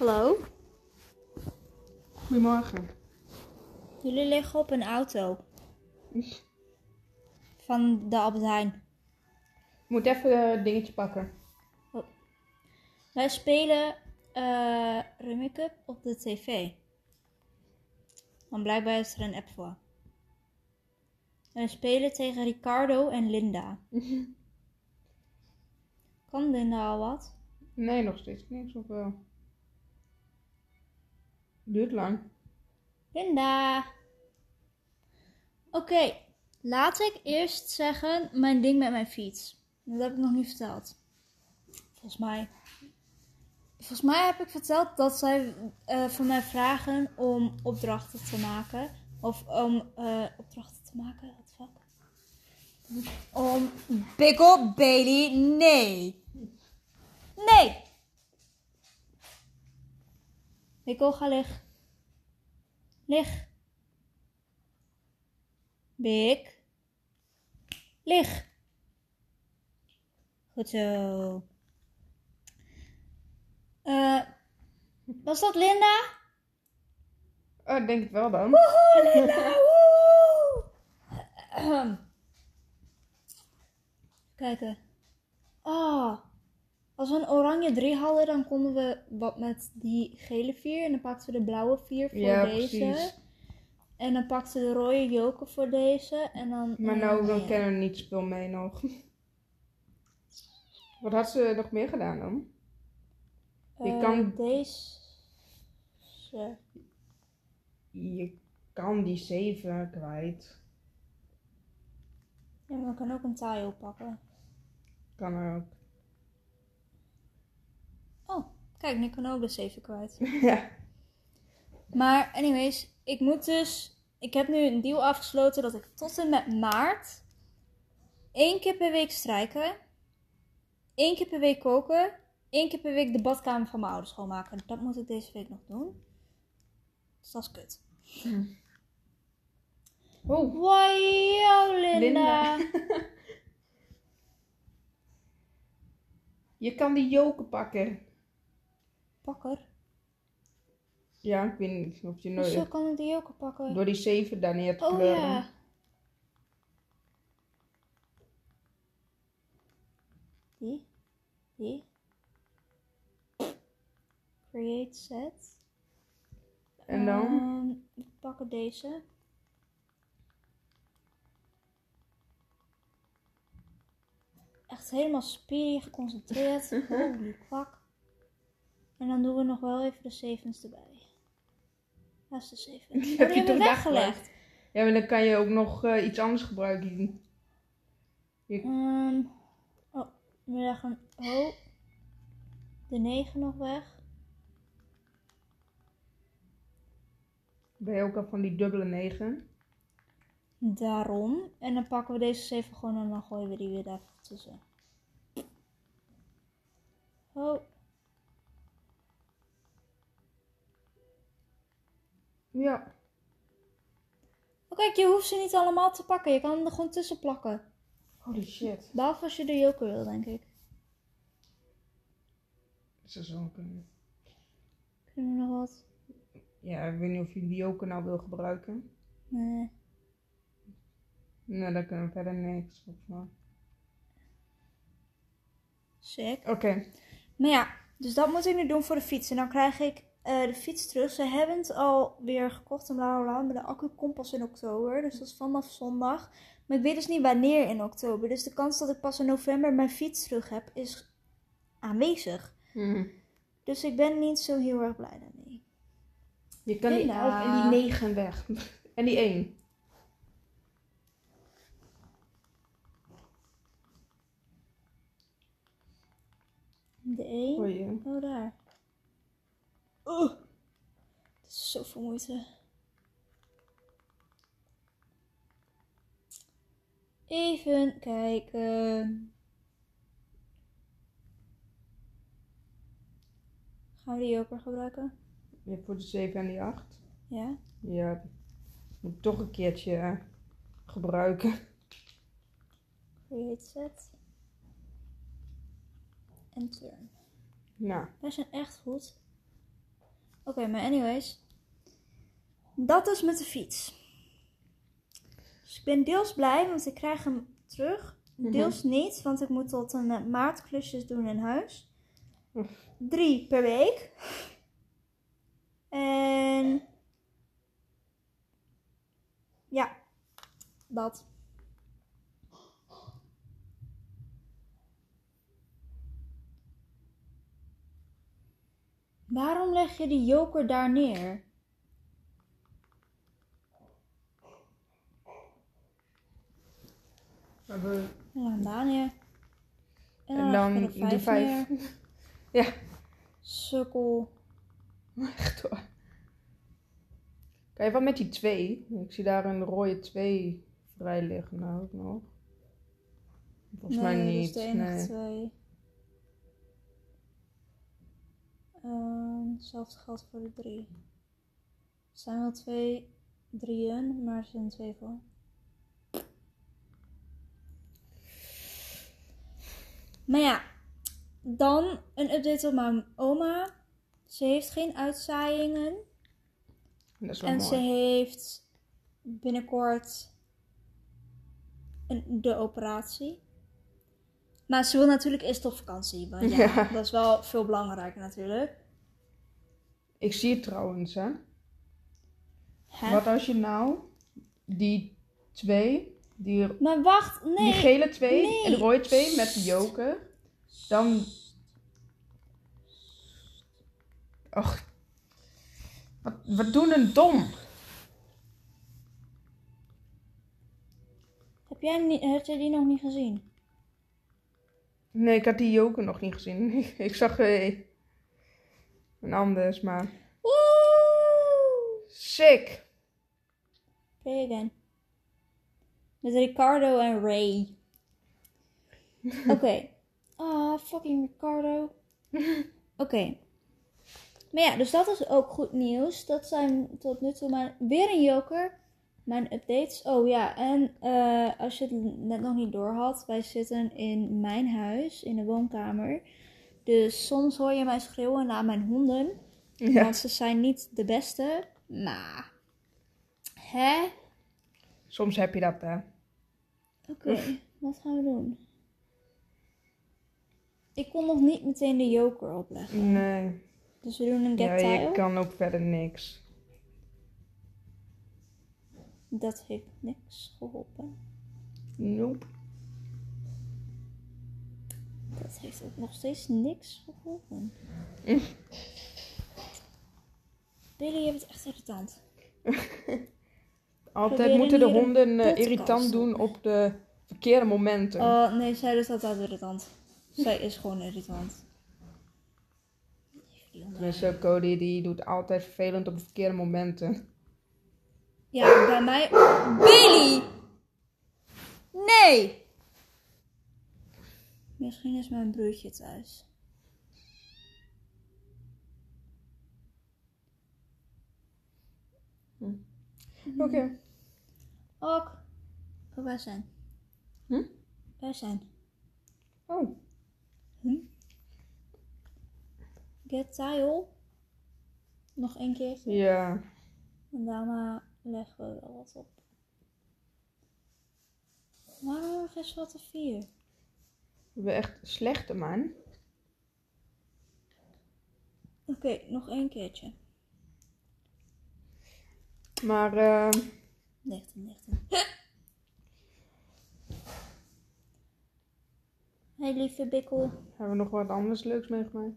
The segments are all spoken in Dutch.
Hallo? Goedemorgen. Jullie liggen op een auto. Van de Albert Heijn. Ik moet even een dingetje pakken. Wij spelen eh Rummy Cup op de tv. Want blijkbaar is er een app voor. En we spelen tegen Ricardo en Linda. Kan Linda al wat? Nee, nog steeds niks of wel? Duurt lang. Linda! Oké, laat ik eerst zeggen mijn ding met mijn fiets. Dat heb ik nog niet verteld. Volgens mij. Volgens mij heb ik verteld dat zij eh, van mij vragen om opdrachten te maken. Of om eh, opdrachten te maken, the fuck? Om Pickle Bailey, nee! Nee! Pickle, ga liggen. Lig. Bik. Lig. Goed zo. Eh, was dat Linda? Oh, ik denk het wel dan. Woehoe, Linda! woe! Ahem. Kijken. Oh. Als we een oranje 3 hadden, dan konden we wat met die gele 4. En dan pakten we de blauwe 4 voor Ja, deze. precies. En dan pakten we de rode joker voor deze. En dan. Maar eh, nou, nee. we kennen niet speel mee nog. Wat had ze nog meer gedaan dan? Je Eh, kan- Deze. Je kan die 7 kwijt. Ja, maar we kunnen ook een taai pakken. Kan er ook. Oh, kijk, nu kan ook de 7 kwijt. ja. Maar, anyways, ik moet dus. Ik heb nu een deal afgesloten dat ik tot en met maart. één keer per week strijken. één keer per week koken. één keer per week de badkamer van mijn ouders schoonmaken. Dat moet ik deze week nog doen. Dus dat is kut. Oh, Wow, Linda. Linda. je kan die joken pakken. Pakker. Ja, ik weet niet of je nooit... kan ik die ook pakken? Door die 7 daar neer te Oh kleuren. ja. Die. Die. Create set. En dan? Ehm, we pakken deze. Echt helemaal speedy, geconcentreerd. Holy fuck. En dan doen we nog wel even de sevens erbij. Dat is de zeven. Die heb je toch weggelegd. Ja, maar dan kan je ook nog eh, iets anders gebruiken. Ehm, oh, we leggen oh, de 9 nog weg. Ben je ook al van die dubbele 9? Daarom. En dan pakken we deze 7 gewoon en dan gooien we die weer daar tussen. Oh, Ja. oh kijk, je hoeft ze niet allemaal te pakken. Je kan hem er gewoon tussen plakken. Holy shit. Behalve als je de joker wil, denk ik. Zou zo kunnen. Kunnen we nog wat? Ja, ik weet niet of je die joker nou wil gebruiken. Nee. Nou, dan kunnen we verder niks. volgens mij. Sick. Oké. Maar ja, dus dat moet ik nu doen voor de fiets. En dan krijg ik eh, de fiets terug. Ze hebben het alweer gekocht en bla bla bla. Maar de accu komt pas in oktober. Dus dat is vanaf zondag. Maar ik weet dus niet wanneer in oktober. Dus de kans dat ik pas in november mijn fiets terug heb is aanwezig. Mhm. Dus ik ben niet zo heel erg blij daarmee. Je kan die Linda. 11 en die 9 weg. en die 1. De 1. Hoor je? Oh, daar. Oeh. Het is zoveel moeite. Even kijken. Gaan we die joker gebruiken? Je hebt voor de 7 en die 8. Ja. Ja. Moet ik toch een keertje eh, gebruiken. Create set. En turn. Nou, Wij zijn echt goed. Oké, maar anyways. Dat is met de fiets. Dus ik ben deels blij, want ik krijg hem terug. Mhm. Deels niet, want ik moet tot een eh, maart klusjes doen in huis. Drie per week. En... Ja, dat. Waarom leg je die joker daar neer? We- En dan daar neer. En En dan, dan je er de vijf vijf. neer. Ja. Sukkel. Echt hoor. Kijk, wat met die twee? Ik zie daar een rode twee vrij liggen nou ook nog. Volgens mij Nee, niet. dat is de enige nee. twee. Ehm, hetzelfde geldt voor de drie. Het zijn wel twee drieën, maar er zijn twee voor. Maar ja, dan een update op mijn oma. Ze heeft geen uitzaaiingen. Dat is wel En mooi. ze heeft binnenkort een, de operatie. Maar ze wil natuurlijk eerst op vakantie. Want ja, Ja. dat is wel veel belangrijker natuurlijk. Ik zie het trouwens, hè. Hè? Wat als je nou die twee, die, Maar wacht, nee. die gele twee nee. en de rode twee met de joker, dan... Och. Wat, wat doen een dom? Heb jij, niet, heb jij die nog niet gezien? Nee, ik had die joker nog niet gezien. ik zag eh, een anders, maar... Woe! Sick! Play again. Met Ricardo en Ray. Oké. Ah, fucking Ricardo. Oké. Maar ja, dus dat is ook goed nieuws. Dat zijn tot nu toe mijn... Weer een joker. Mijn updates. Oh ja, en eh, als je het net nog niet door had. Wij zitten in mijn huis, in de woonkamer. Dus soms hoor je mij schreeuwen naar mijn honden. Ja. Want ze zijn niet de beste. Maar... Hè? Soms heb je dat, hè. Oké, wat gaan we doen? Ik kon nog niet meteen de joker opleggen. Nee. Dus we doen een Ja, get je tile. kan ook verder niks. Dat heeft niks geholpen. Nope. Dat heeft ook nog steeds niks geholpen. Billy, je bent echt irritant. Altijd Proberen moeten de honden eh, irritant doen op de verkeerde momenten. Oh, nee, zij is altijd irritant. Zij is gewoon irritant. Tenminste, Cody die doet altijd vervelend op de verkeerde momenten. Ja, bij mij... Billy! Nee! Misschien is mijn broertje thuis. Oké. Ook. Oh, wij zijn. Hm? Wij zijn. Oh. Get tile. Nog één keer. Ja. En daarna leggen we wel wat op. Waarom is wat een vier? We hebben echt slechte man. Oké, nog één keertje. Maar eh, 19, 19. Hey lieve Bikkel. hebben we nog wat anders leuks meegemaakt?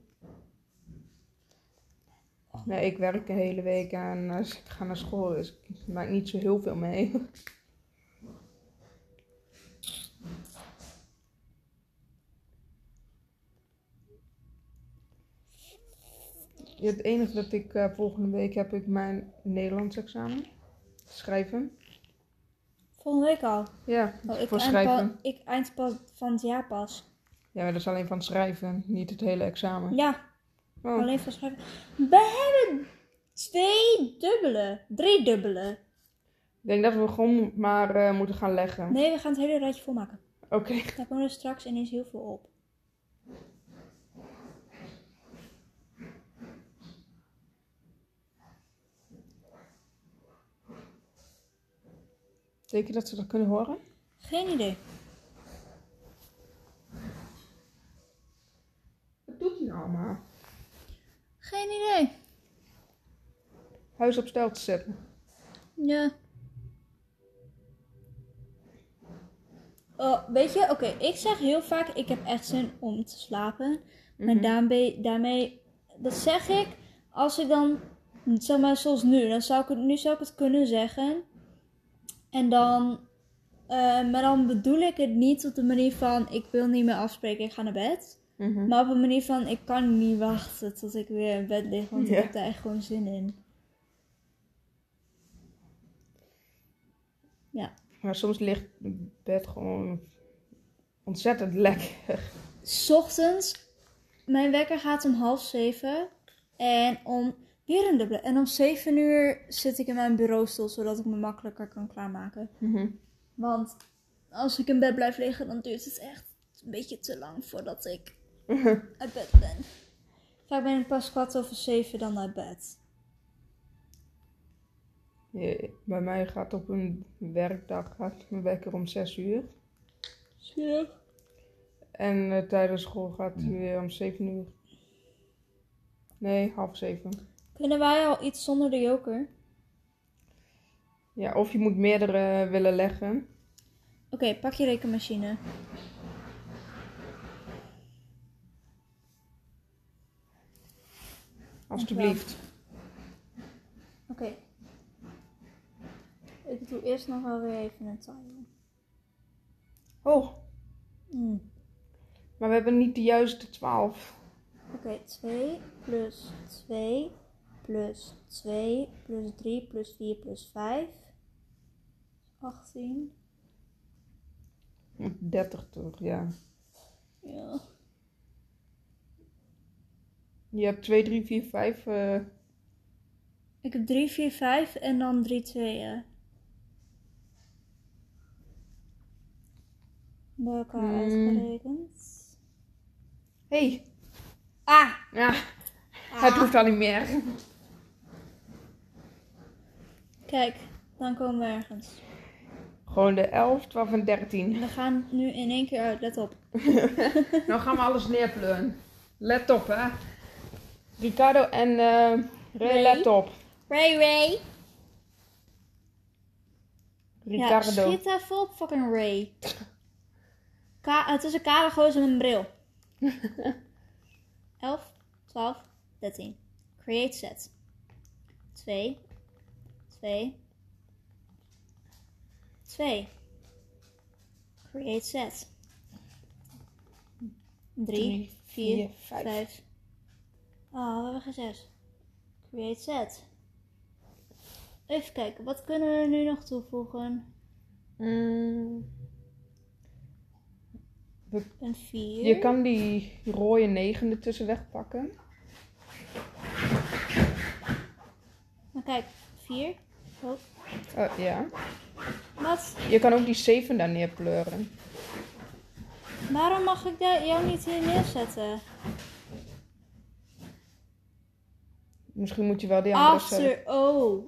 Nee, ik werk de hele week en eh, ik ga naar school, dus ik maak niet zo heel veel mee. Ja, het enige dat ik eh, volgende week heb ik mijn Nederlands examen. Schrijven. Volgende week al. Ja, Oh, ik, voor schrijven. ik eind pas van het jaar pas. Ja, maar dat is alleen van schrijven, niet het hele examen. Ja, Oh. Alleen. We hebben twee dubbele. Drie dubbele. Ik denk dat we gewoon maar eh, moeten gaan leggen. Nee, we gaan het hele rijtje volmaken. Oké. Okay. Daar komen er straks ineens heel veel op. Denk je dat ze dat kunnen horen? Geen idee. Wat doet hij nou maar? Geen idee. Huis op stel te zetten. Ja. Oh, weet je, oké, ik zeg heel vaak, ik heb echt zin om te slapen. Maar Mhm. daarmee, daarmee, dat zeg ik, als ik dan, zeg maar zoals nu, dan zou ik het, nu zou ik het kunnen zeggen. En dan, eh, maar dan bedoel ik het niet op de manier van, ik wil niet meer afspreken, ik ga naar bed. Mhm. Maar op een manier van, ik kan niet wachten tot ik weer in bed lig, want ik heb daar echt gewoon zin in. Ja. Maar soms ligt het bed gewoon ontzettend lekker. 's ochtends, mijn wekker gaat om half zeven. En om, weer een dubbele. En om zeven uur zit ik in mijn bureaustoel, zodat ik me makkelijker kan klaarmaken. Mhm. Want als ik in bed blijf liggen, dan duurt het echt een beetje te lang voordat ik uit bed ben. Vaak ben ik pas kwart over zeven dan uit bed. Ja, bij mij gaat op een werkdag gaat mijn wekker om 6 uur. Ja. En eh, tijdens school gaat hij weer om 7 uur. Nee, half 7. Kunnen wij al iets zonder de joker? Ja, of je moet meerdere willen leggen. Oké, pak je rekenmachine. Alsjeblieft. Oké. Ik doe eerst nog wel weer even een timer. Oh, Mm. maar we hebben niet de juiste 12. Oké, 2 plus 2 plus 2 plus 3 plus 4 plus 5. 18. 30 toch, ja. Ja. Je hebt 2, 3, 4, 5. eh Ik heb 3, 4, 5 en dan 3 tweeën. Bij elkaar Hmm. uitgerekend. hey. Ah! Ja, het hoeft al niet meer. Kijk, dan komen we ergens. Gewoon de 11, 12 en 13. We gaan nu in één keer uit, let op. Nou gaan we alles neerpleuren. Let op, hè. Ricardo en eh Ray, Ray. let op. Ray Ray! Ja, Ricardo. schiet even op, fucking Ray. Ka het is een kale gozer met een bril. 11, 12, 13. Create set. 2, 2, 2. Create set. 3, Drie, 4, vier, vijf. 5. Oh, we hebben geen 6. Create set. Even kijken, wat kunnen we nu nog toevoegen? Mm, Een 4. je kan die rode 9 ertussen wegpakken. Maar kijk, 4. Oh, Oh, ja. wat? Je kan ook die 7 daar neerpleuren. Waarom mag ik jou niet hier neerzetten? Misschien moet je wel die andere. After, oh.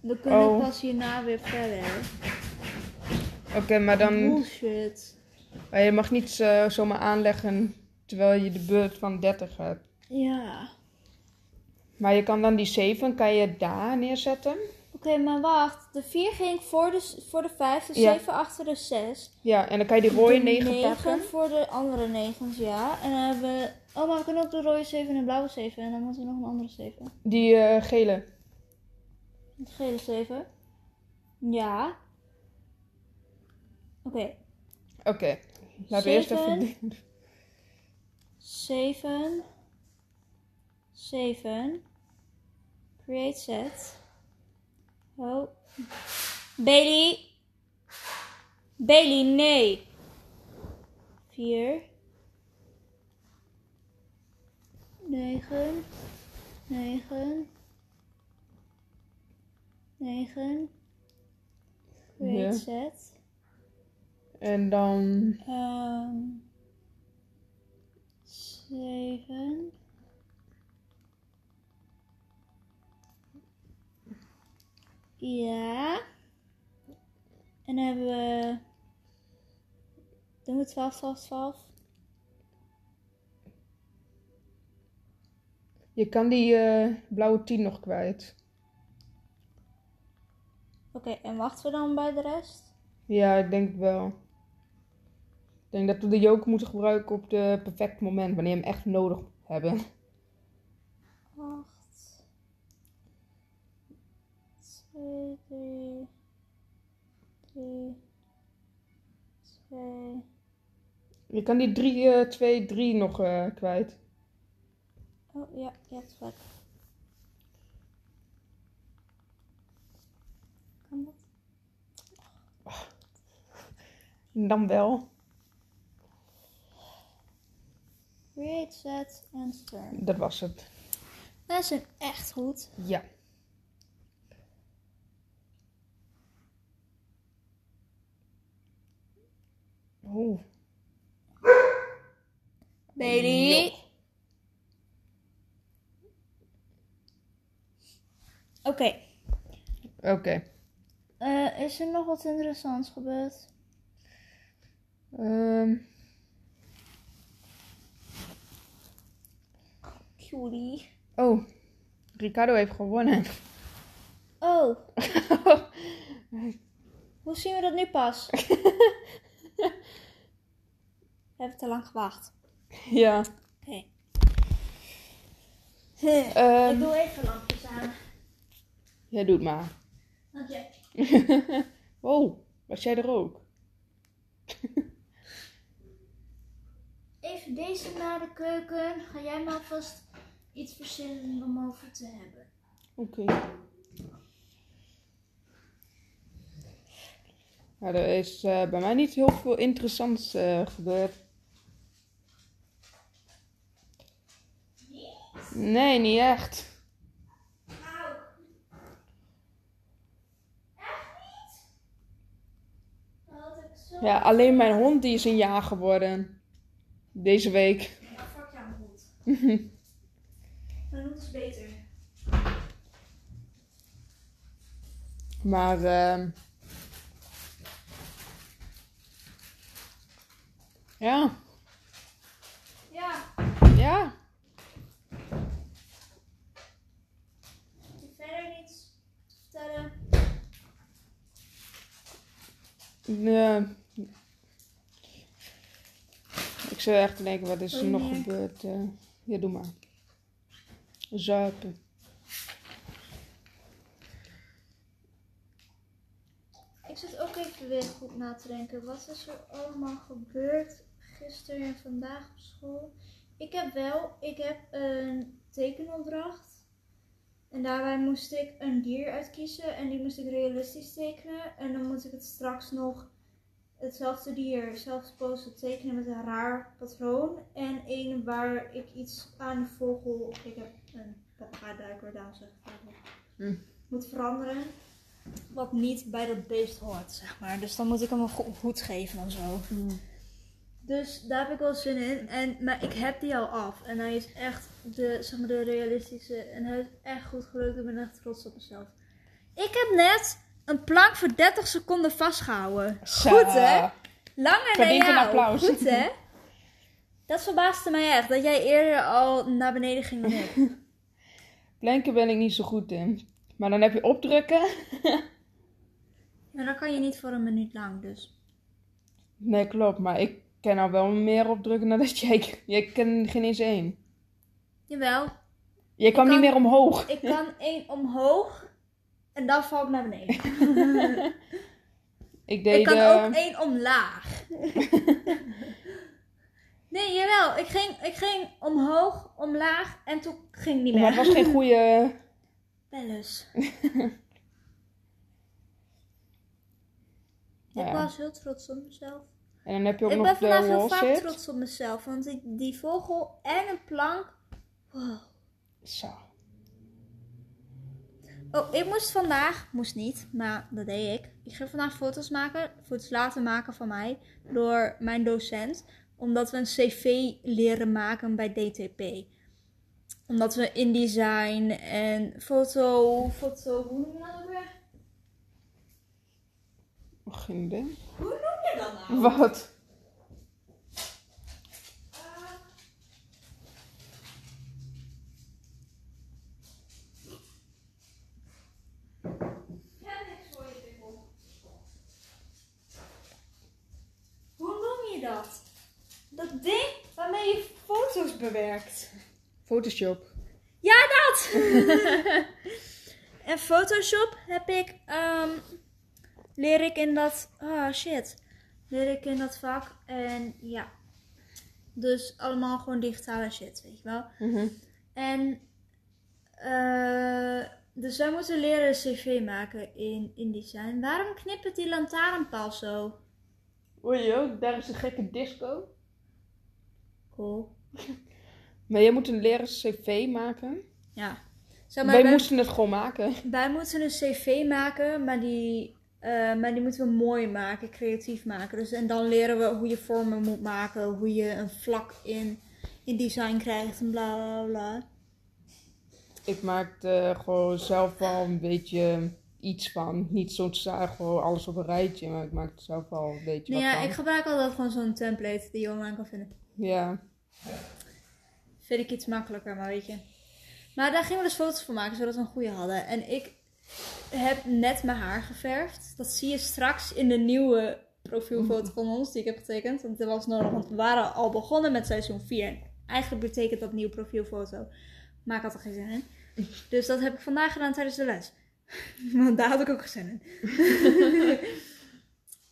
We kunnen Oh. pas hierna weer verder. Oké, maar dan... Bullshit. Maar je mag niet zo, zomaar aanleggen terwijl je de beurt van 30 hebt. Ja. Maar je kan dan die 7 kan je daar neerzetten. Oké, maar wacht. De 4 ging voor de, voor de 5, de Ja. 7 achter de 6. Ja, en dan kan je die rode de 9 pakken. voor de andere 9, ja. En dan hebben we... Oh, maar we kunnen ook de rode 7 en de blauwe 7. En dan moeten we nog een andere 7. Die eh, gele. De gele 7. Ja. Oké. Oké. Laten we eerst Zeven. even... 7. 7. Create set. Oh. Bailey. Bailey, nee. 4. 9. 9. 9. Create Ja. En dan... Ehm zeven. Ja. En dan hebben we... Doen we 12, 12, 12? Je kan die eh, blauwe 10 nog kwijt. Oké, en wachten we dan bij de rest? Ja, ik denk het wel. Ik denk dat we de joker moeten gebruiken op de perfect moment, wanneer we hem echt nodig hebben. 8, 2, 3, 3, 2. Je kan die 3, eh 2, 3 nog eh, kwijt. Oh ja, is lekker. Kan dat? Dan wel. Create, set en turn. Dat was het. Dat is echt goed. Ja. Oeh. Baby. Oké. Oké. Eh, is er nog wat interessants gebeurd? Ehm, Cutie. oh. Ricardo heeft gewonnen. Oh, hoe zien we dat nu pas? We hebben te lang gewacht. ja. Oké. Ehm, Ik doe even lampjes aan. Jij doet maar. Dank je. oh, was jij er ook? Even deze naar de keuken. Ga jij maar vast iets verzinnen om over te hebben. Oké. Nou, er is eh, bij mij niet heel veel interessants eh, gebeurd. Nee, niet echt. Nou, echt niet? Dat had ik zo... Ja, alleen mijn hond die is een jaar geworden. Deze week. Ja, fuck jou goed. Mijn hond is beter. Maar, ehm ja, Ja, ja. verder niets te vertellen? Nee. Ik zou echt denken, wat is er nog Wanneer? gebeurd? eh ja, doe maar. Zuipen. Ik zit ook even weer goed na te denken. Wat is er allemaal gebeurd gisteren en vandaag op school? Ik heb wel, ik heb een tekenopdracht. En daarbij moest ik een dier uitkiezen en die moest ik realistisch tekenen. En dan moet ik het straks nog hetzelfde dier, hetzelfde pose tekenen met een raar patroon. En een waar ik iets aan de vogel, ik heb een papaduiker, daar zeg ik vogel, Hm. moet veranderen. Wat niet bij dat beest hoort, zeg maar. Dus dan moet ik hem een hoed geven en zo. Dus daar heb ik wel zin in. En, maar ik heb die al af. En hij is echt de, zeg maar, de realistische. En hij is echt goed gelukt. Ik ben echt trots op mezelf. Ik heb net een plank voor 30 seconden vastgehouden. Zo. Goed hè? Langer dan Verdient een jou. applaus. Goed hè? Dat verbaasde mij echt. Dat jij eerder al naar beneden ging dan ik. Planken ben ik niet zo goed in. Maar dan heb je opdrukken. Maar dan kan je niet voor een minuut lang dus. Nee, klopt. Maar ik ken nou wel meer opdrukken dan dat jij... Jij kent geen eens één. Jawel. Jij kwam kan- niet meer omhoog. Ik kan één omhoog. En dan val ik naar beneden. Ik deed... Ik kan eh, ook één omlaag. nee, jawel. Ik ging, ik ging omhoog, omlaag en toen ging het niet meer. Maar het was geen goede... Nou Ik was heel trots op mezelf. En dan heb je ook Ik nog ben de vandaag heel vaak trots op mezelf. Want die, die vogel en een plank. Wow. Zo. Oh, ik moest vandaag, moest niet, maar dat deed ik. Ik ging vandaag foto's maken, foto's laten maken van mij door mijn docent. Omdat we een cv leren maken bij DTP. Omdat we InDesign en foto, foto, hoe noem je dat ook weer? Geen idee. Hoe noem je dat nou? Wat? Ja, niks voor je pikkel. Hoe noem je dat? Dat ding waarmee je foto's bewerkt. Photoshop. Ja, dat! en Photoshop heb ik, ehm, leer ik in dat, ah shit, leer ik in dat vak. En ja, dus allemaal gewoon digitale shit, weet je wel. Mhm. En, eh, dus wij moeten leren een cv maken in InDesign. Waarom knippert die lantaarnpaal zo? Oei, joh, daar is een gekke disco. Cool. Maar jij moet een leren cv maken. Ja. Zeg maar, Wij wij, moesten het gewoon maken. wij moeten een cv maken, maar die, eh, maar die moeten we mooi maken, creatief maken. Dus, en dan leren we hoe je vormen moet maken, hoe je een vlak in, in design krijgt en bla bla bla. Ik maakte gewoon zelf wel een beetje iets van. Niet zo'n gewoon alles op een rijtje. Maar ik maakte zelf wel een beetje Nou wat ja, van. ik gebruik altijd gewoon zo'n template die je online kan vinden. Ja. Vind ik iets makkelijker, maar weet je. Maar daar gingen we dus foto's van maken, zodat we een goede hadden. En ik heb net mijn haar geverfd. Dat zie je straks in de nieuwe profielfoto van ons, die ik heb getekend. Want dat was nodig, want we waren al begonnen met seizoen 4. Eigenlijk betekent dat nieuwe profielfoto. Maar ik had er geen zin in. Dus dat heb ik vandaag gedaan tijdens de les. Want daar had ik ook geen zin in.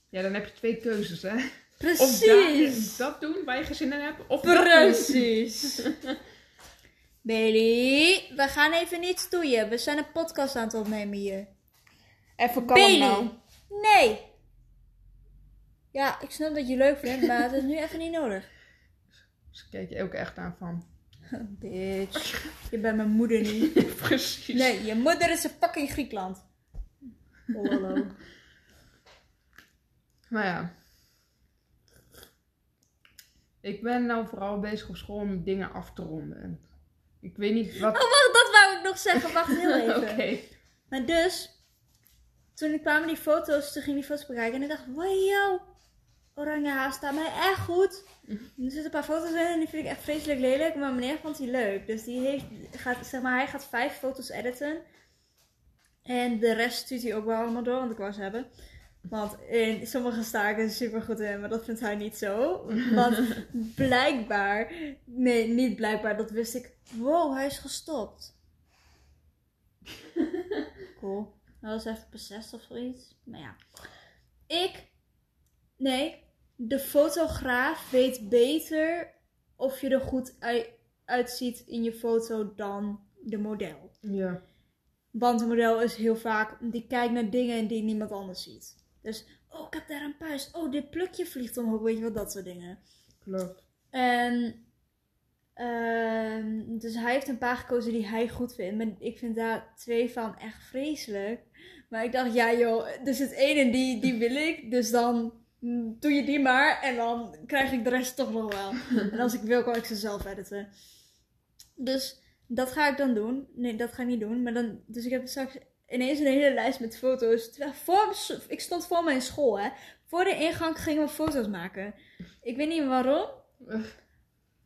Ja, dan heb je twee keuzes, hè. Of Precies! daar, dat doen waar je geen zin in hebt. Of. Precies. Bailey, we gaan even niet stoeien. We zijn een podcast aan het opnemen hier. Even kalm nou. Nee. Ja, ik snap dat je leuk vindt, maar het is nu even niet nodig. Dus kijk je ook echt aan van. Bitch. Je bent mijn moeder niet. Precies. Nee, je moeder is een fucking Griekenland. Oh, hallo. Maar ja. Ik ben nou vooral bezig op school om dingen af te ronden. Ik weet niet wat... Oh, wacht, dat wou ik nog zeggen. Wacht heel even. Oké. Maar dus, toen ik kwamen die foto's, toen ging ik die foto's bekijken en ik dacht, wow, oranje haar staat mij echt goed. Er zitten een paar foto's in en die vind ik echt vreselijk lelijk, maar meneer vond die leuk. Dus die heeft, gaat, zeg maar, hij gaat vijf foto's editen. En de rest stuurt hij ook wel allemaal door, want ik ze hebben. Want in sommige staken is super goed in, maar dat vindt hij niet zo. Want blijkbaar, nee, niet blijkbaar, dat wist ik. Wow, hij is gestopt. Cool. Dat was even besest of zoiets. Maar ja. Ik. Nee. De fotograaf weet beter of je er goed ui- uitziet in je foto dan de model. Ja. Want de model is heel vaak. Die kijkt naar dingen die niemand anders ziet. Dus. Oh, ik heb daar een puist. Oh, dit plukje vliegt omhoog. Weet je wat, dat soort dingen. Klopt. En ehm, dus hij heeft een paar gekozen die hij goed vindt. Maar ik vind daar twee van echt vreselijk. Maar ik dacht, ja joh, er zit één en die, die wil ik. Dus dan mm, doe je die maar. En dan krijg ik de rest toch nog wel. en als ik wil, kan ik ze zelf editen. Dus dat ga ik dan doen. Nee, dat ga ik niet doen. Maar dan, dus ik heb straks ineens een hele lijst met foto's. Terwijl voor, ik stond voor mijn school, hè. Voor de ingang gingen we foto's maken. Ik weet niet waarom.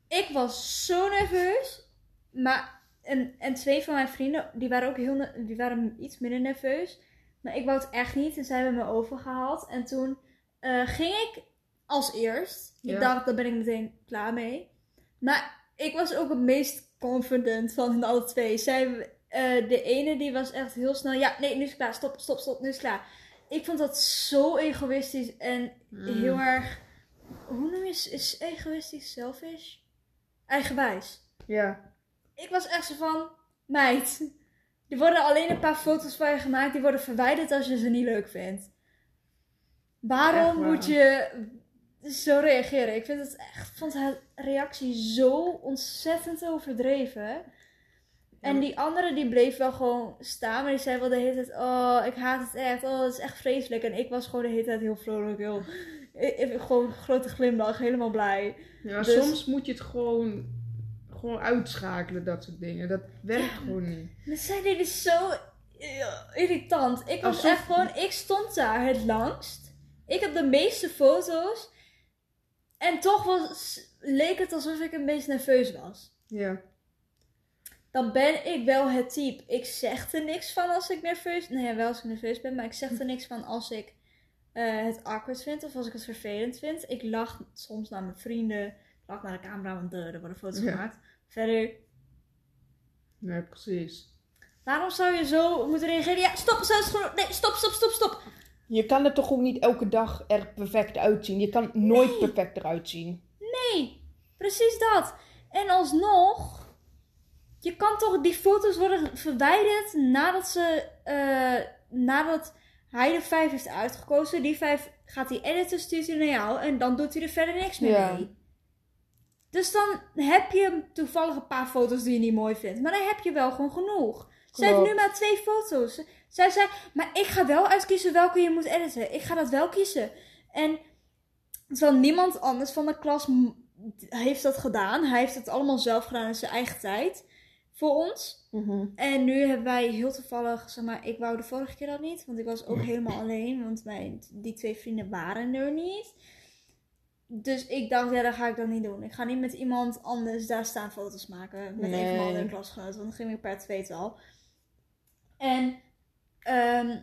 Ik was zo nerveus. Maar, en, en twee van mijn vrienden, die waren ook heel, die waren iets minder nerveus. Maar ik wou het echt niet. En zij hebben me overgehaald. En toen eh, ging ik als eerst. Ja. Ik dacht, daar ben ik meteen klaar mee. Maar ik was ook het meest confident van alle twee. Zij, eh, de ene die was echt heel snel. Ja, nee, nu is het klaar. Stop, stop, stop. Nu is het klaar. Ik vond dat zo egoïstisch en Mm. heel erg. Hoe noem je is, is egoïstisch? Selfish? Eigenwijs. Ja. Ik was echt zo van. Meid. Er worden alleen een paar foto's van je gemaakt. Die worden verwijderd als je ze niet leuk vindt. Waarom waar. moet je zo reageren? Ik vind het echt, vond haar reactie zo ontzettend overdreven. En die andere die bleef wel gewoon staan. Maar die zei wel de hele tijd: Oh, ik haat het echt. Oh, het is echt vreselijk. En ik was gewoon de hele tijd heel vrolijk. Heel, gewoon een grote glimlach. Helemaal blij. ja Dus- soms moet je het gewoon, gewoon uitschakelen, dat soort dingen. Dat werkt Ja. gewoon niet. Maar zij deden zo irritant. Ik was Alsof- echt gewoon, ik stond daar het langst. Ik heb de meeste foto's. En toch was, leek het alsof ik een beetje nerveus was. Ja. Dan ben ik wel het type. Ik zeg er niks van als ik nerveus ben. Nee, wel als ik nerveus ben. Maar ik zeg er niks van als ik eh, het awkward vind. Of als ik het vervelend vind. Ik lach soms naar mijn vrienden. Ik lach naar de camera. Want de, er worden foto's Ja. gemaakt. Verder. Nee, precies. Waarom zou je zo moeten reageren? Ja, stop, zo is Nee, stop, stop, stop, stop. Je kan er toch ook niet elke dag er perfect uitzien. Je kan nooit Nee. perfect eruit zien. Nee, precies dat. En alsnog, je kan toch die foto's worden verwijderd nadat ze, eh, nadat hij de vijf heeft uitgekozen. Die vijf gaat hij editen, stuurt hij naar jou en dan doet hij er verder niks meer Ja. mee. Dus dan heb je toevallig een paar foto's die je niet mooi vindt. Maar dan heb je wel gewoon genoeg. Zij heeft nu maar twee foto's. Zij zei, maar ik ga wel uitkiezen welke je moet editen. Ik ga dat wel kiezen. En terwijl niemand anders van de klas heeft dat gedaan. Hij heeft het allemaal zelf gedaan in zijn eigen tijd. Voor ons. Mhm. En nu hebben wij heel toevallig, zeg maar, ik wou de vorige keer dat niet. Want ik was ook helemaal alleen. Want mijn, die twee vrienden waren er niet. Dus ik dacht, ja, dat ga ik dan niet doen. Ik ga niet met iemand anders daar staan foto's maken. Met een van mijn Nee. andere klasgenoten. Want dan ging ik per tweetal. En ehm,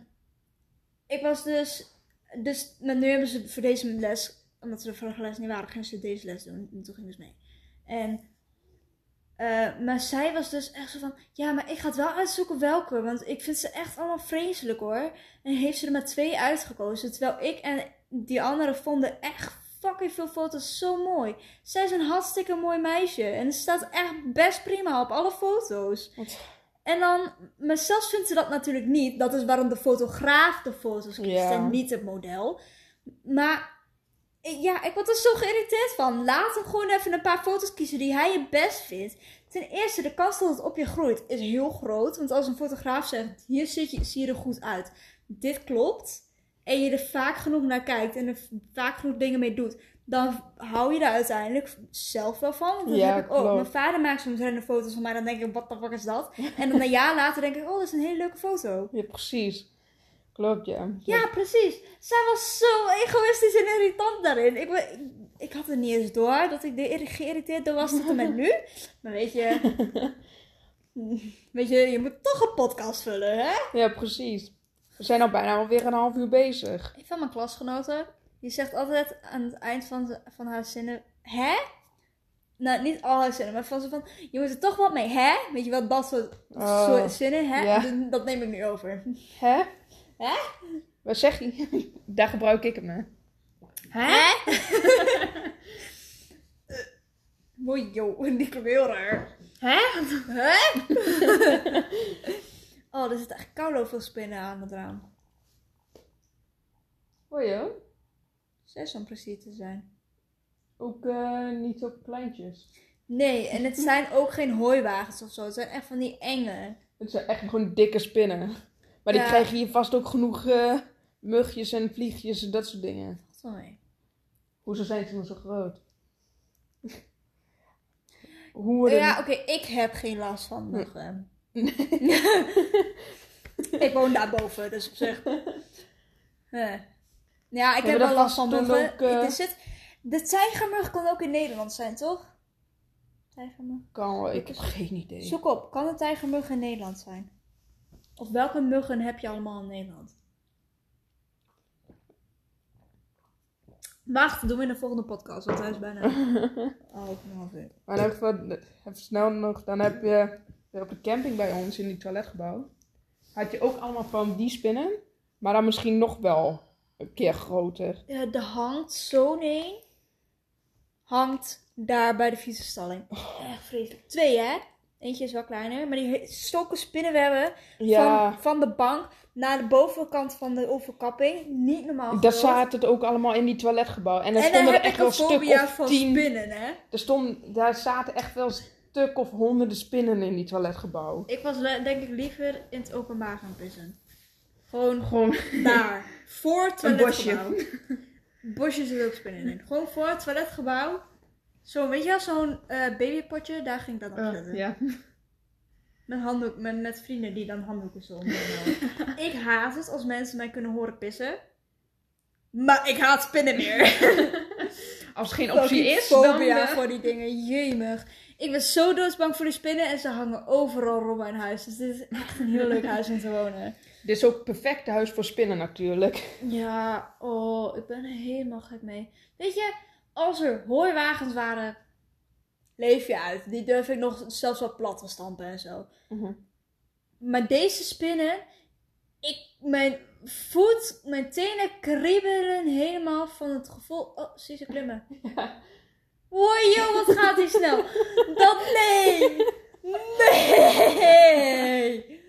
ik was dus... Dus nu hebben ze voor deze les... Omdat ze de vorige les niet waren, gingen ze deze les doen. En toen ging dus mee. En... eh, maar zij was dus echt zo van... Ja, maar ik ga het wel uitzoeken welke. Want ik vind ze echt allemaal vreselijk hoor. En heeft ze er maar twee uitgekozen. Terwijl ik en die anderen vonden echt fucking veel foto's zo mooi. Zij is een hartstikke mooi meisje. En het staat echt best prima op alle foto's. Wat- En dan, maar zelfs vindt ze dat natuurlijk niet. Dat is waarom de fotograaf de foto's kiest en niet het model. Maar ja, ik word er zo geïrriteerd van. Laat hem gewoon even een paar foto's kiezen die hij het best vindt. Ten eerste, de kans dat het op je groeit is heel groot. Want als een fotograaf zegt, hier zit je, zie je er goed uit. Dit klopt. En je er vaak genoeg naar kijkt en er vaak genoeg dingen mee doet. Dan hou je er uiteindelijk zelf wel van. Dat Ja, heb ik ook. klopt. Mijn vader maakt soms random foto's van mij. Dan denk ik, wat de fuck is dat? En dan een jaar later denk ik, oh, dat is een hele leuke foto. Ja, precies. Klopt, ja. Ja, precies. Zij was zo egoïstisch en irritant daarin. Ik, ik, ik had het niet eens door dat ik er geïrriteerd door was tot en met nu. Maar weet je, weet je, je moet toch een podcast vullen, hè? Ja, precies. We zijn al bijna alweer een half uur bezig. Een van mijn klasgenoten, die zegt altijd aan het eind van, ze- van haar zinnen, hè? Nou, niet al haar zinnen, maar van zo van, je moet er toch wat mee, hè? Weet je wel, dat soort, Oh, soort zinnen, hè? ja. Dat, dat neem ik nu over. Hè? Hè? Wat zeg je? Daar gebruik ik hem mee. Hè? Mooi, joh. Die kwam heel raar. Hè? Hè? oh, er zit echt koude veel spinnen aan het raam. Hoor je? Zes om precies te zijn. Ook eh, niet zo kleintjes. Nee, en het zijn ook geen hooiwagens of zo. Het zijn echt van die enge. Het zijn echt gewoon dikke spinnen. Maar die Ja. krijgen hier vast ook genoeg eh, mugjes en vliegjes en dat soort dingen. Wel mee. Hoezo zijn ze dan zo groot? Hoe. Ja, oké, ik heb geen last van muggen. ik woon daarboven, dus op zich. Eh. Ja, ik heb wel last van muggen. ook, eh, Er zit, de tijgermug kan ook in Nederland zijn, toch? Tijgermug. Kan wel, ik heb geen idee. Zoek op, kan een tijgermug in Nederland zijn? Of welke muggen heb je allemaal in Nederland? Wacht, dat doen we in de volgende podcast, want hij is bijna oh, half uur. Maar dan even, even snel nog, dan heb je op de camping bij ons in die toiletgebouw. Had je ook allemaal van die spinnen, maar dan misschien nog wel een keer groter. Ja, er hangt zo'n een. Hangt daar bij de fietsenstalling. Echt vreselijk. Twee, hè? Eentje is wel kleiner. Maar die stokken spinnenwebben Ja, van, van de bank naar de bovenkant van de overkapping. Niet normaal groot. zaten het ook allemaal in die toiletgebouw. En er En stonden er echt wel stuk of van tien. spinnen, hè? Er stond, daar zaten echt wel stuk of honderden spinnen in die toiletgebouw. Ik was denk ik liever in het openbaar gaan pissen. Gewoon Gewoon daar. Voor het toiletgebouw. Bosje zit ook spinnen in. Gewoon voor het toiletgebouw. Zo, weet je wel, zo'n eh, babypotje, daar ging ik dan op zetten. ja. Met, handdoek, met, met vrienden die dan handdoeken zo omheen houden. ik haat het als mensen mij kunnen horen pissen. Maar ik haat spinnen meer. Als er geen optie is, dan... fobia eh, voor die dingen. Jemig. Ik ben zo doodsbang voor die spinnen en ze hangen overal rond mijn huis. Dus dit is echt een heel leuk huis om te wonen. Dit is ook het perfecte huis voor spinnen natuurlijk. Ja, oh, ik ben er helemaal gek mee. Weet je, als er hooiwagens waren, leef je uit. Die durf ik nog zelfs wel plat te stampen en zo. Mhm. Maar deze spinnen, ik, mijn voet, mijn tenen kriebelen helemaal van het gevoel. Oh, zie ze klimmen. Wow, joh, wat gaat die snel. Dat, nee. Nee.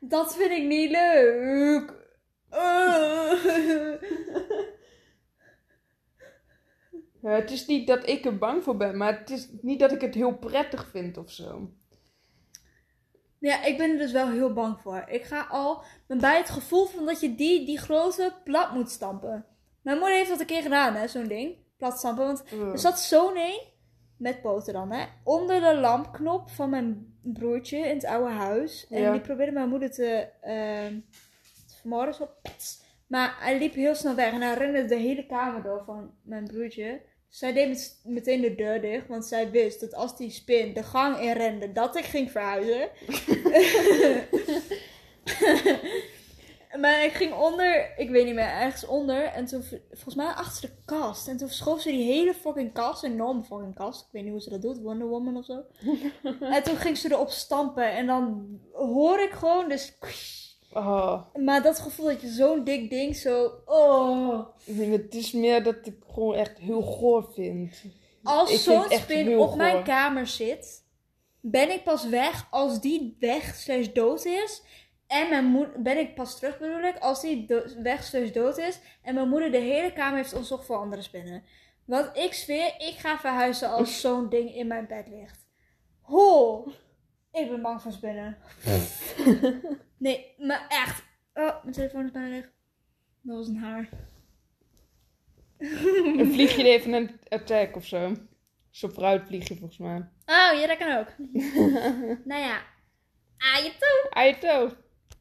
Dat vind ik niet leuk. Uh. Ja, het is niet dat ik er bang voor ben, maar het is niet dat ik het heel prettig vind of zo. Ja, ik ben er dus wel heel bang voor. Ik ga al bij het gevoel van dat je die, die grote plat moet stampen. Mijn moeder heeft dat een keer gedaan, hè, zo'n ding. Plat stampen. Want Ugh. er zat zo'n een, met poten dan, hè, onder de lampknop van mijn broertje in het oude huis. En Ja. die probeerde mijn moeder te, te vermoorden. Zo, pats. Maar hij liep heel snel weg en hij rende de hele kamer door van mijn broertje. Zij deed met- meteen de deur dicht, want zij wist dat als die spin de gang in rende, dat ik ging verhuizen. maar ik ging onder, ik weet niet meer, ergens onder. En toen, volgens mij achter de kast. En toen schoof ze die hele fucking kast, een enorme fucking kast. Ik weet niet hoe ze dat doet, Wonder Woman of zo. en toen ging ze erop stampen. En dan hoor ik gewoon, dus... Oh, Maar dat gevoel dat je zo'n dik ding zo... Oh. het is meer dat ik gewoon echt heel goor vind. Als zo'n spin op mijn kamer zit, ben ik pas weg als die weg slash dood is. En mijn moeder, ben ik pas terug bedoel ik, als die do- weg slash dood is. En mijn moeder de hele kamer heeft onderzocht voor andere spinnen. Want ik zweer, ik ga verhuizen als zo'n ding in mijn bed ligt. Ho! Ik ben bang voor spinnen. nee, maar echt. Oh, mijn telefoon is bijna weg. Dat was een haar. Een vliegje even een attack of zo. Zo'n fruitvliegje volgens mij. Oh, ja, dat kan ook. nou ja. Je toe.